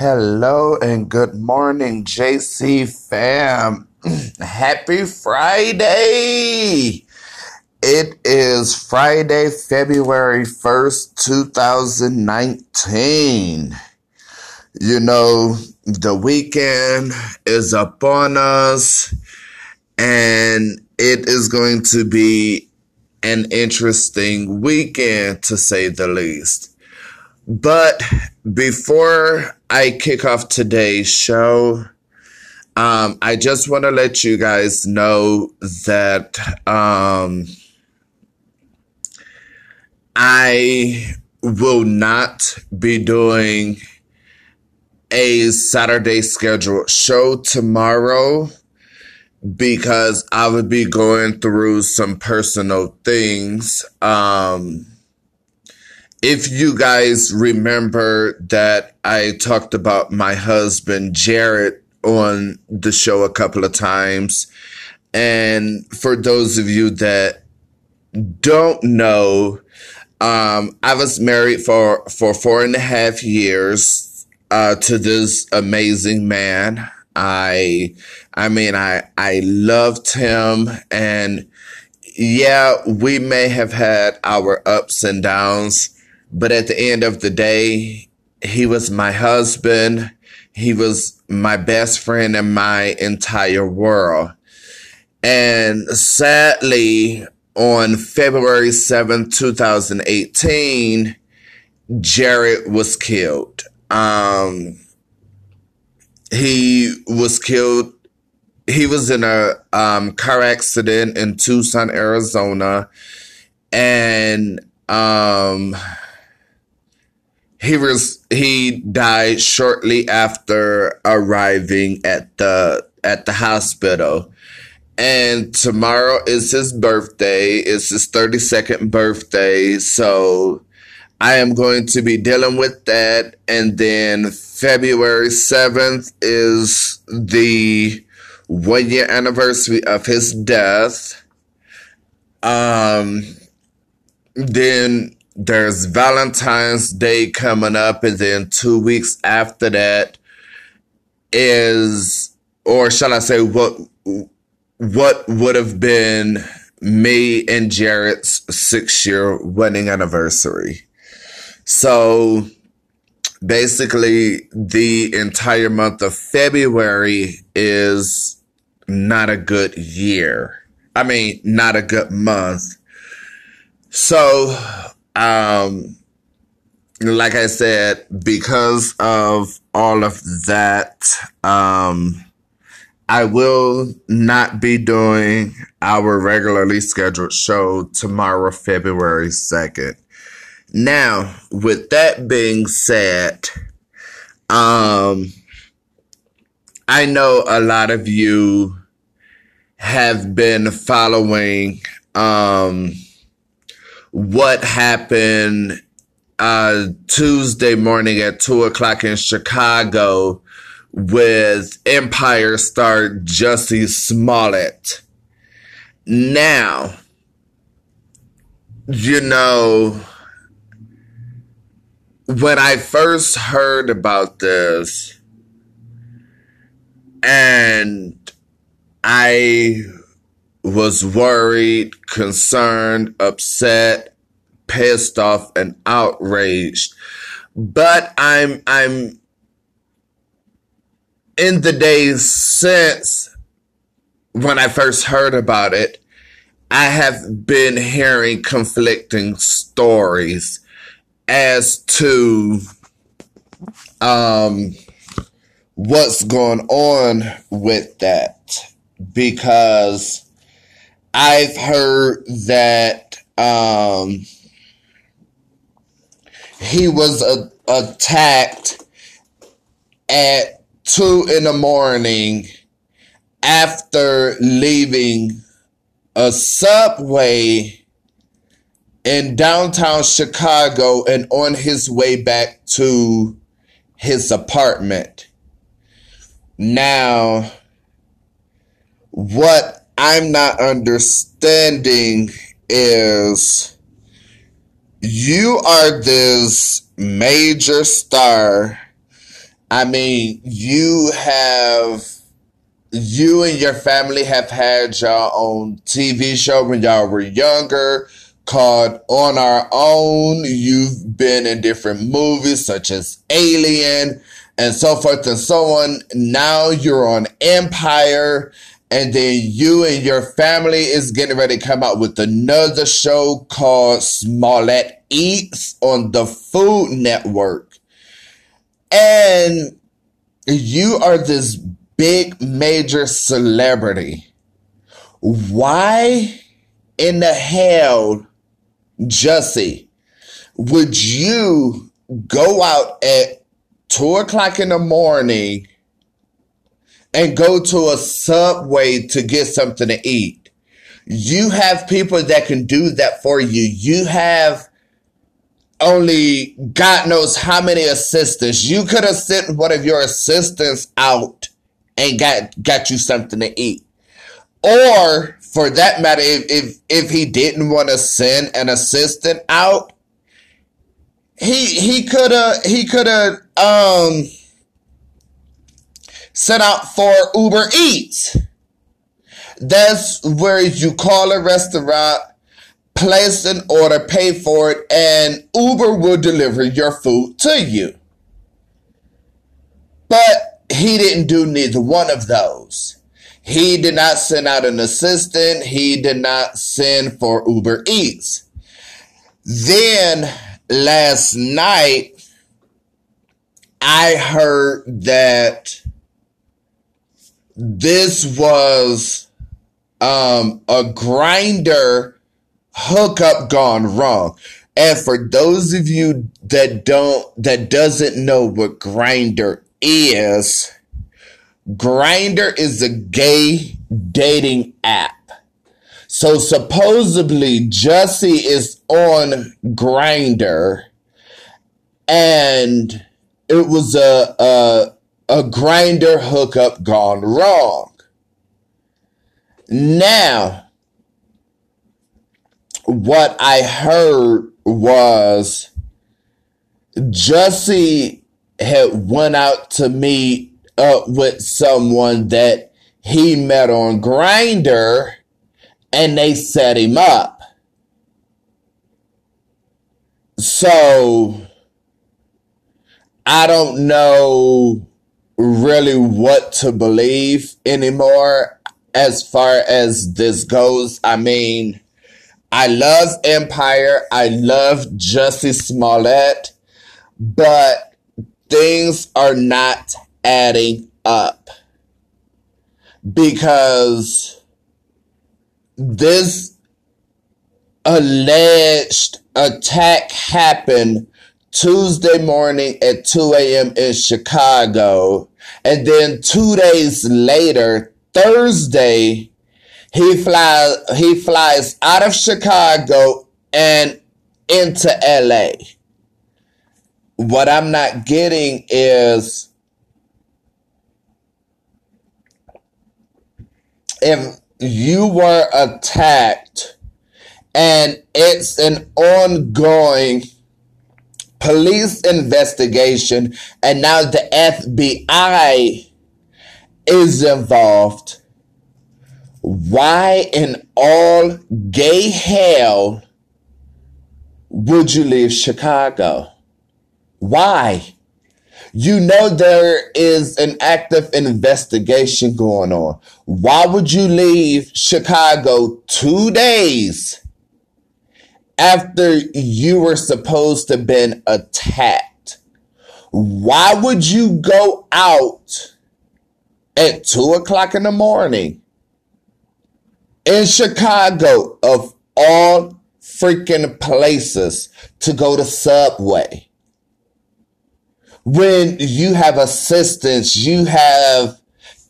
Hello and good morning, JC fam. Happy Friday! It is Friday, February 1st, 2019. You know, the weekend is upon us and it is going to be an interesting weekend to say the least. But before I kick off today's show, um, I just want to let you guys know that um, I will not be doing a Saturday scheduled show tomorrow because I would be going through some personal things. Um, if you guys remember that I talked about my husband, Jared, on the show a couple of times. And for those of you that don't know, um, I was married for, for four and a half years, uh, to this amazing man. I, I mean, I, I loved him and yeah, we may have had our ups and downs but at the end of the day, he was my husband. He was my best friend in my entire world. And sadly, on February 7th, 2018, Jared was killed. Um, he was killed. He was in a um, car accident in Tucson, Arizona. And um, he was he died shortly after arriving at the at the hospital. And tomorrow is his birthday. It's his 32nd birthday. So i am going to be dealing with that. And then february 7th is the one year anniversary of his death. Um then there's Valentine's Day coming up, and then two weeks after that is, or shall I say, what what would have been me and Jared's six year wedding anniversary. So basically, the entire month of February is not a good year. I mean, not a good month. So um, like I said, because of all of that, um, I will not be doing our regularly scheduled show tomorrow, February 2nd. Now, with that being said, um, I know a lot of you have been following, um, what happened uh, Tuesday morning at two o'clock in Chicago with Empire star Jussie Smollett. Now, you know, when I first heard about this, and I was worried, concerned, upset, pissed off, and outraged. But I'm, I'm in the days since when I first heard about it, I have been hearing conflicting stories as to um, what's going on with that because I've heard that um, he was a- attacked at two in the morning after leaving a subway in downtown Chicago and on his way back to his apartment. Now, what I'm not understanding is you are this major star I mean, you have, you and your family have had your own TV show when y'all were younger called On Our Own. You've been in different movies such as Alien and so forth and so on. Now you're on Empire. And then you and your family is getting ready to come out with another show called Smollett Eats on the Food Network. And you are this big major celebrity. Why in the hell, Jussie, would you go out at two o'clock in the morning and go to a subway to get something to eat? You have people that can do that for you. You have only God knows how many assistants. You could have sent one of your assistants out and got got you something to eat. Or for that matter, if if, if he didn't want to send an assistant out, he he could have he could have um sent out for Uber Eats. That's where you call a restaurant place an order, pay for it, and Uber will deliver your food to you. But he didn't do neither one of those. He did not send out an assistant. He did not send for Uber Eats. Then last night, I heard that this was um, a Grindr hookup gone wrong. And for those of you that don't, that doesn't know what Grindr is, Grindr is a gay dating app. So supposedly Jussie is on Grindr and it was a, a, a Grindr hookup gone wrong. Now, what I heard was Jussie had went out to meet up with someone that he met on Grindr and they set him up. So I don't know really what to believe anymore as far as this goes. I mean, I love Empire. I love Jussie Smollett, but things are not adding up because this alleged attack happened Tuesday morning at 2 a.m. in Chicago. And then two days later, Thursday, he flies he flies out of Chicago and into LA. What I'm not getting is if you were attacked and it's an ongoing police investigation and now the FBI is involved why in all gay hell would you leave Chicago? Why? You know there is an active investigation going on. Why would you leave Chicago two days after you were supposed to been attacked? Why would you go out at two o'clock in the morning in Chicago, of all freaking places to go to Subway. When you have assistance, you have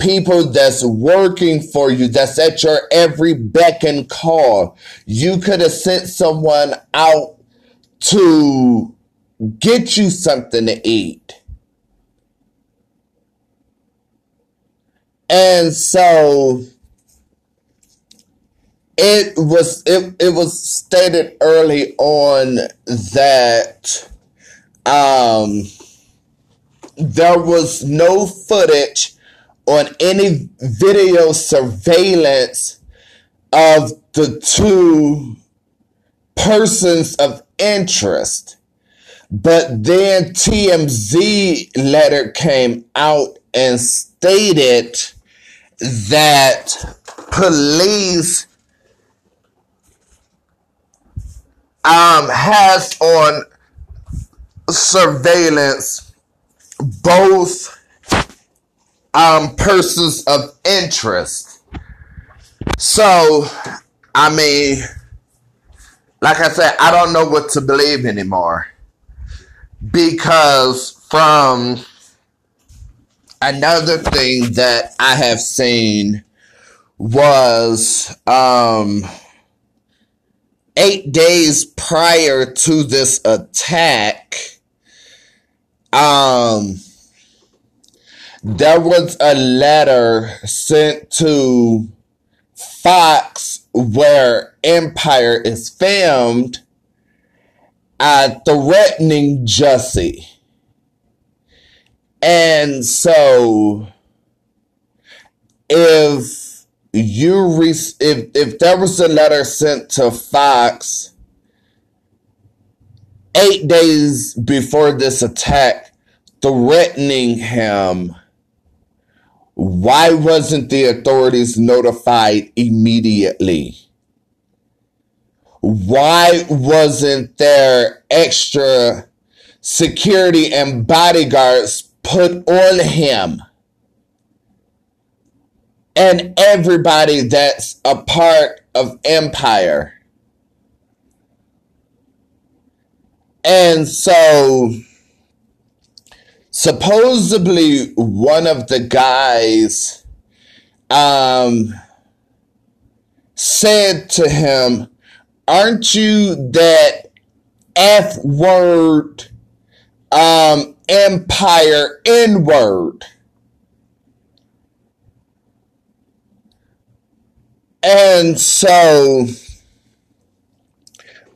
people that's working for you, that's at your every beck and call. You could have sent someone out to get you something to eat. And so it was it, it was stated early on that um there was no footage on any video surveillance of the two persons of interest. But then TMZ letter came out and stated that police um, has on surveillance both um, persons of interest. So, I mean, like I said, I don't know what to believe anymore. Because from another thing that I have seen was um eight days prior to this attack, um, there was a letter sent to Fox where Empire is filmed uh, threatening Jussie. And so if you re- if if there was a letter sent to Fox eight days before this attack threatening him, why wasn't the authorities notified immediately? Why wasn't there extra security and bodyguards put on him? and everybody that's a part of empire. And so supposedly one of the guys um said to him, "Aren't you that F word um empire N word?" And so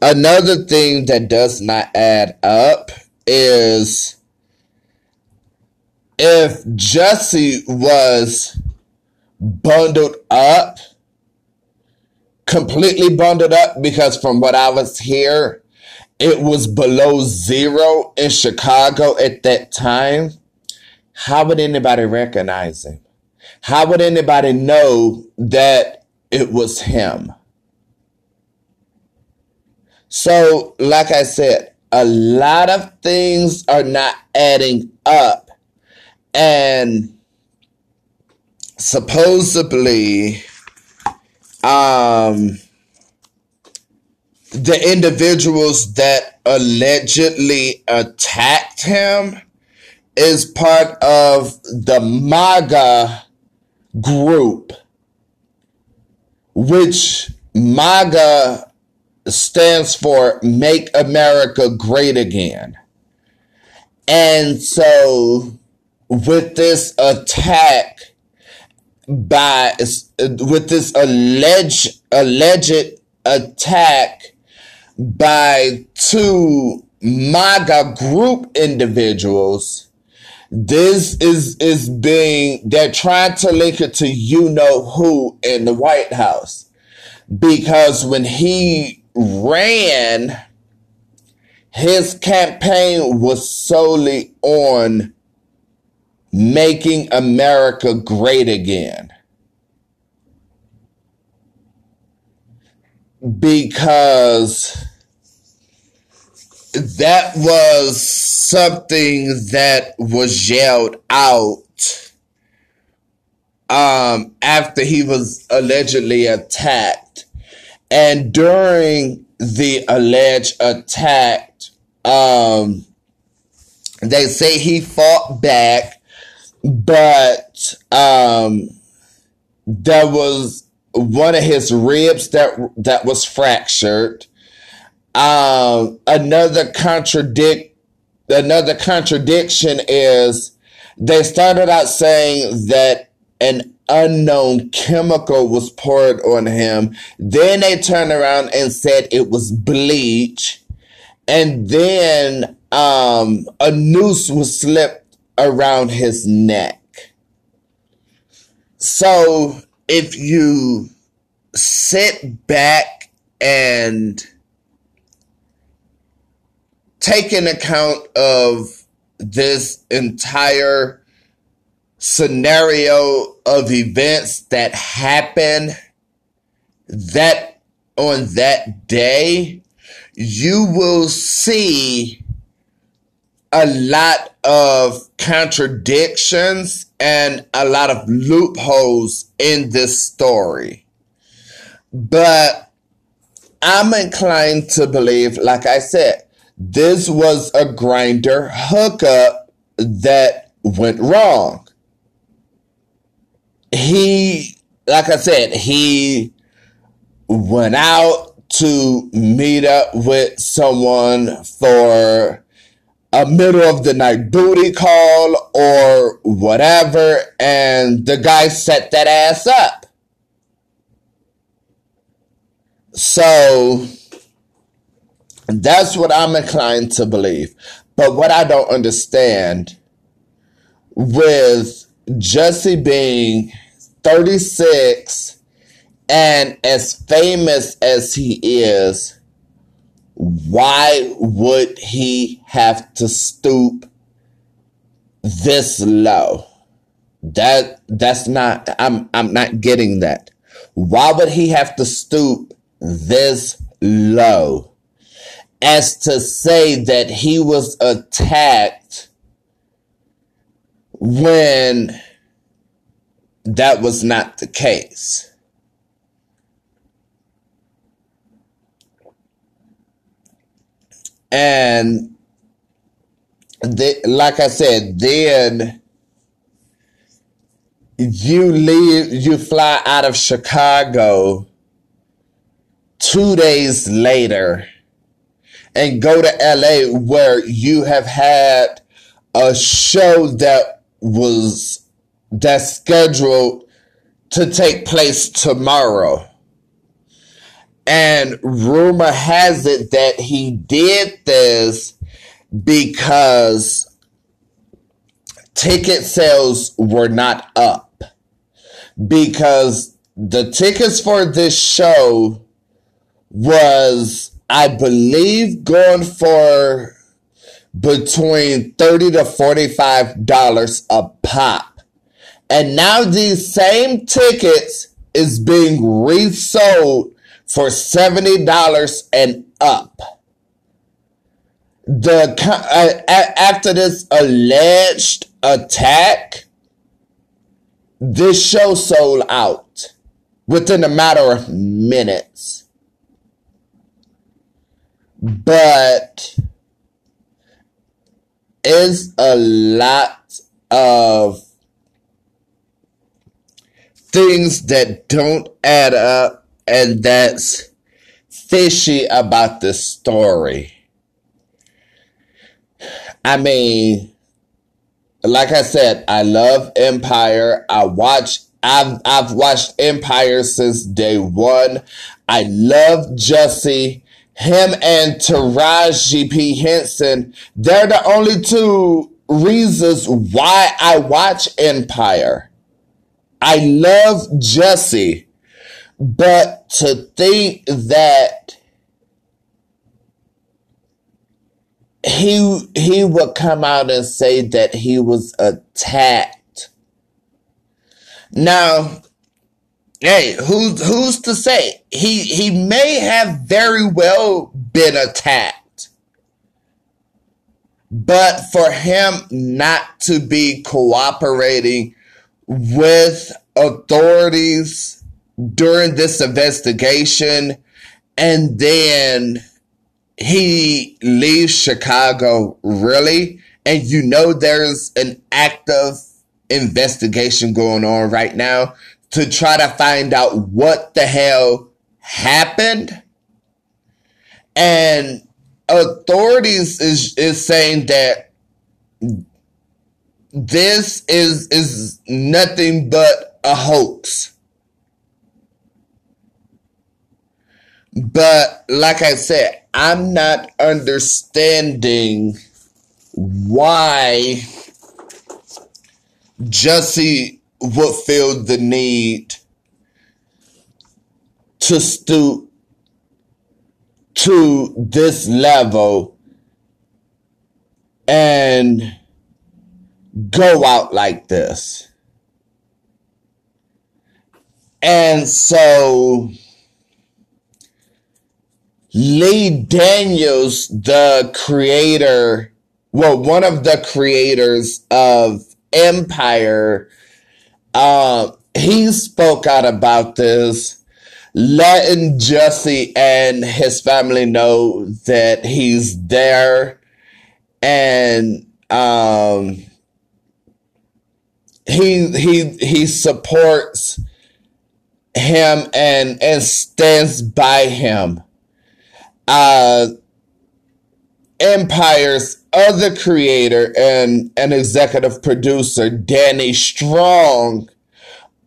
another thing that does not add up is if Jesse was bundled up, completely bundled up, because from what I was here, it was below zero in Chicago at that time. How would anybody recognize him? How would anybody know that it was him. So, like I said, a lot of things are not adding up. And supposedly, um, the individuals that allegedly attacked him is part of the MAGA group which MAGA stands for Make America Great Again. And so, with this attack by, with this alleged, alleged attack by two MAGA group individuals, this is is being they're trying to link it to you know who in the White House. Because when he ran his campaign was solely on making America great again. Because that was something that was yelled out um, after he was allegedly attacked. And during the alleged attack, um, they say he fought back, but um, there was one of his ribs that that was fractured um, another contradict another contradiction is they started out saying that an unknown chemical was poured on him. Then they turned around and said it was bleach. And then um, a noose was slipped around his neck. So if you sit back and take an account of this entire scenario of events that happen that on that day, you will see a lot of contradictions and a lot of loopholes in this story. But I'm inclined to believe, like I said, this was a Grindr hookup that went wrong. He, like I said, he went out to meet up with someone for a middle of the night booty call or whatever, and the guy set that ass up. So that's what I'm inclined to believe. But what I don't understand with Jesse being 36 and as famous as he is, why would he have to stoop this low? That that's not I'm I'm not getting that. Why would he have to stoop this low? As to say that he was attacked when that was not the case. And they, like I said, then you leave, you fly out of Chicago two days later and go to LA where you have had a show that was that's scheduled to take place tomorrow. And rumor has it that he did this because ticket sales were not up. Because the tickets for this show was, I believe, going for between 30 to $45 a pop. And now these same tickets is being resold for $70 and up. The uh, after this alleged attack, this show sold out within a matter of minutes. But is a lot of things that don't add up and that's fishy about the story. I mean, like I said, I love Empire. I watch I've I've watched Empire since day one. I love Jussie. Him and Taraji P. Henson, they're the only two reasons why I watch Empire. I love Jussie. But to think that he he would come out and say that he was attacked. Now, hey, who's who's to say? He he may have very well been attacked. But for him not to be cooperating with authorities during this investigation and then he leaves Chicago really? And you know there's an active investigation going on right now to try to find out what the hell happened? And authorities is is saying that this is is nothing but a hoax But like I said, I'm not understanding why Jesse would feel the need to stoop to this level and go out like this. And so Lee Daniels, the creator, well, one of the creators of Empire, uh, he spoke out about this, letting Jesse and his family know that he's there and um, he he he supports him and and stands by him. Uh, Empire's other creator and an executive producer, Danny Strong,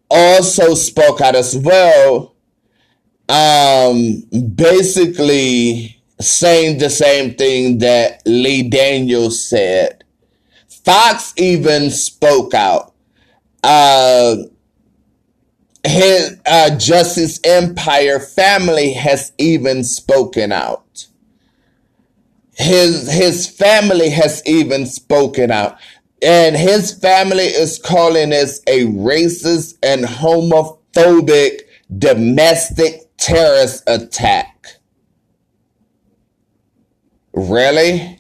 also spoke out as well. Um, basically saying the same thing that Lee Daniels said. Fox even spoke out. Uh, his uh, Jussie's Empire family has even spoken out. His his family has even spoken out, and his family is calling this a racist and homophobic domestic terrorist attack. Really?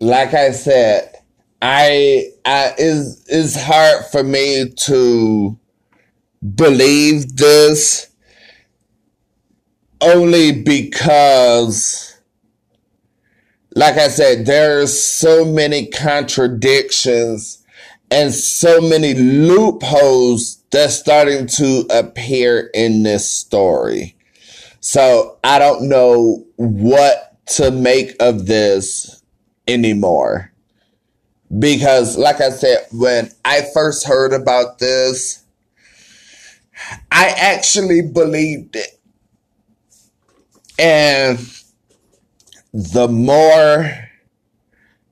Like I said, I, I is is hard for me to believe this only because like I said there's so many contradictions and so many loopholes that's starting to appear in this story. So I don't know what to make of this anymore because like I said, when I first heard about this, I actually believed it. And the more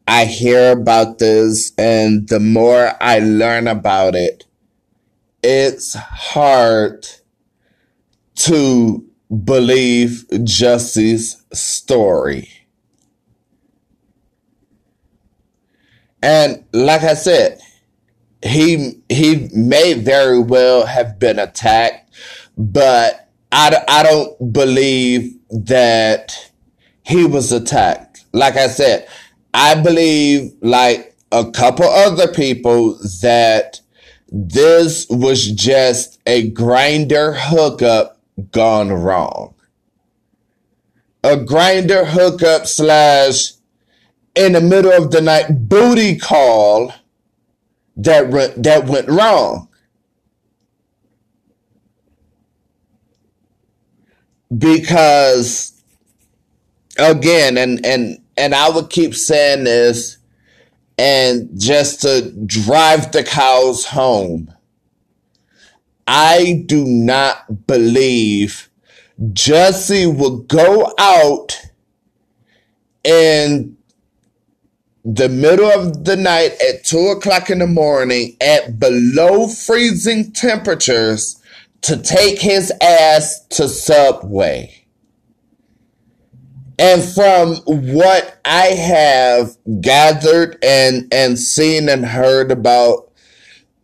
I hear about this and the more I learn about it, it's hard to believe Jesse's story. And like I said, he he may very well have been attacked, but I, I don't believe that he was attacked. Like I said, I believe like a couple other people that this was just a Grindr hookup gone wrong. A Grindr hookup slash in the middle of the night booty call that went, that went wrong. Because again, and and and I would keep saying this, and just to drive the cows home. I do not believe Jesse will go out and the middle of the night at two o'clock in the morning at below freezing temperatures to take his ass to Subway. And from what I have gathered and, and seen and heard about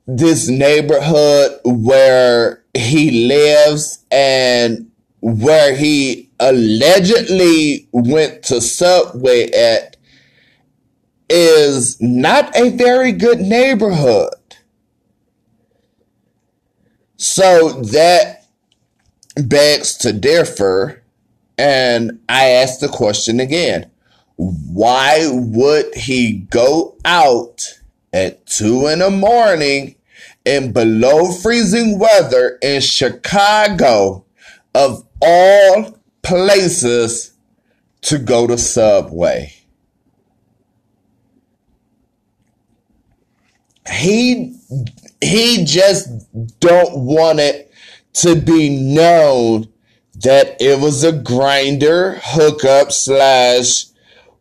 this neighborhood where he lives and where he allegedly went to Subway at is not a very good neighborhood. So that begs to differ. And I ask the question again why would he go out at two in the morning in below freezing weather in Chicago, of all places, to go to Subway? He he just don't want it to be known that it was a Grindr hookup slash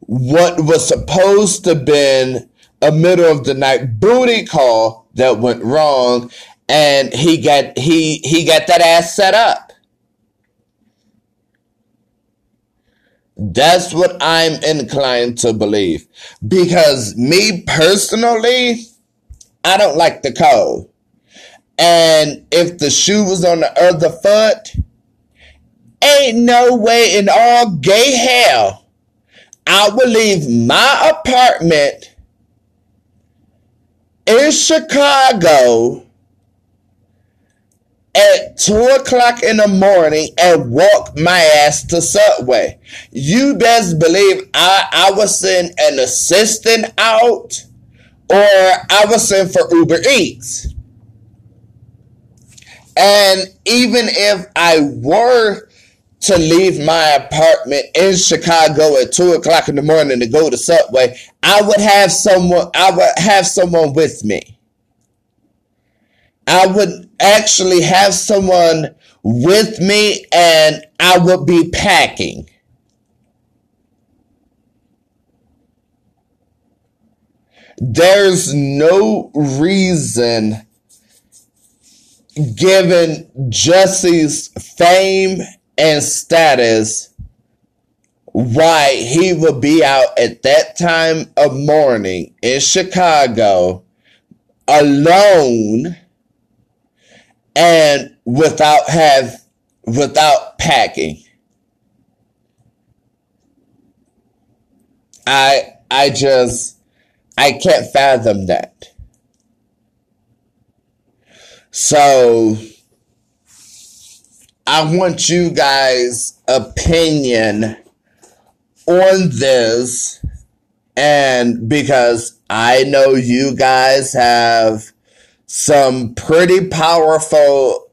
what was supposed to been a middle of the night booty call that went wrong and he got he he got that ass set up. That's what I'm inclined to believe. Because me personally, I don't like the cold. And if the shoe was on the other foot, ain't no way in all gay hell I would leave my apartment in Chicago at two o'clock in the morning and walk my ass to Subway. You best believe I, I was send an assistant out or I was send for Uber Eats. And even if I were to leave my apartment in Chicago at two o'clock in the morning to go to Subway, I would have someone I would have someone with me. I would actually have someone with me and I would be packing. There's no reason, given Jesse's fame and status, why he would be out at that time of morning in Chicago alone and without have without packing. I I just I can't fathom that. So I want you guys' opinion on this and because I know you guys have some pretty powerful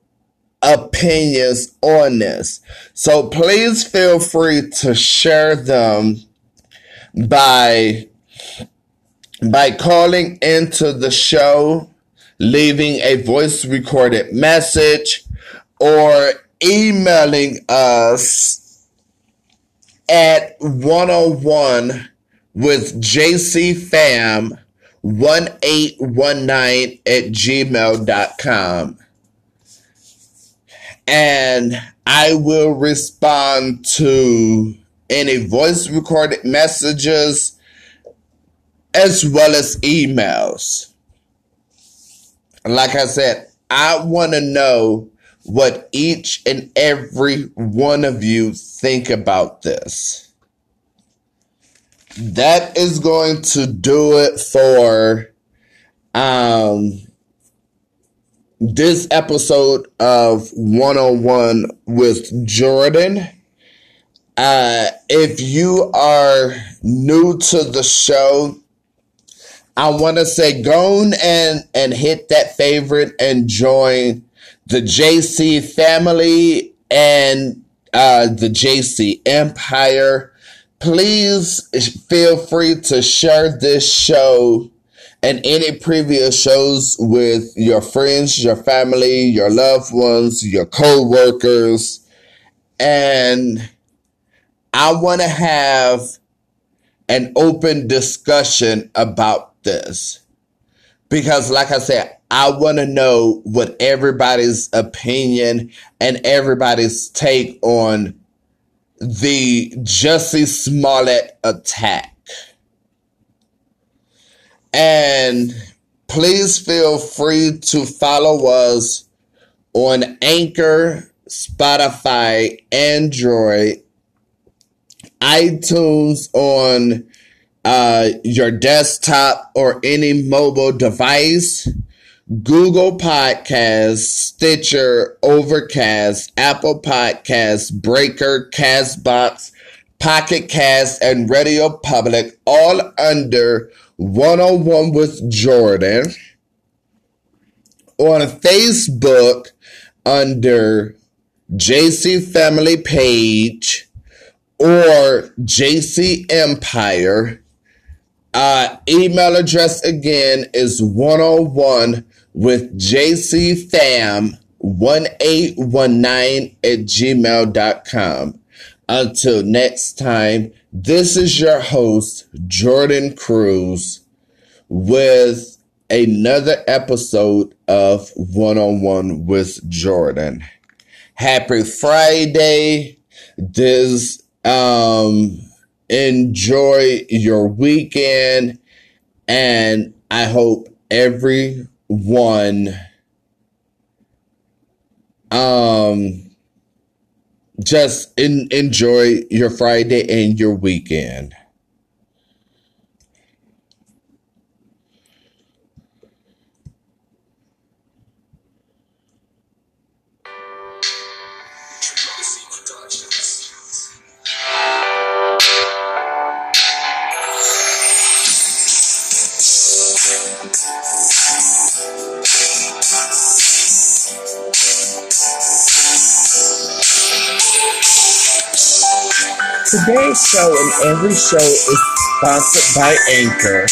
opinions on this. So please feel free to share them by by calling into the show, leaving a voice recorded message, or emailing us at 101 with JCFam 1819 at gmail.com. And I will respond to any voice recorded messages as well as emails. Like I said, I want to know what each and every one of you think about this that is going to do it for um this episode of 101 with Jordan. Uh, if you are new to the show, I want to say go and, and hit that favorite and join the JC family and uh, the JC Empire please feel free to share this show and any previous shows with your friends, your family, your loved ones, your co-workers. And I want to have an open discussion about this. Because like I said, I want to know what everybody's opinion and everybody's take on the Jussie Smollett attack. And please feel free to follow us on Anchor, Spotify, Android, iTunes on uh, your desktop or any mobile device. Google Podcasts, Stitcher, Overcast, Apple Podcasts, Breaker, Castbox, Pocket Cast, and Radio Public, all under 101 with Jordan. On Facebook, under JC Family Page or JC Empire. Uh, email address again is 101 with jcfam1819 at gmail.com. Until next time, this is your host, Jordan Cruz, with another episode of One on One with Jordan. Happy Friday. This, um, enjoy your weekend and I hope everyone, um, just in, enjoy your Friday and your weekend. Today's show and every show is sponsored by Anchor.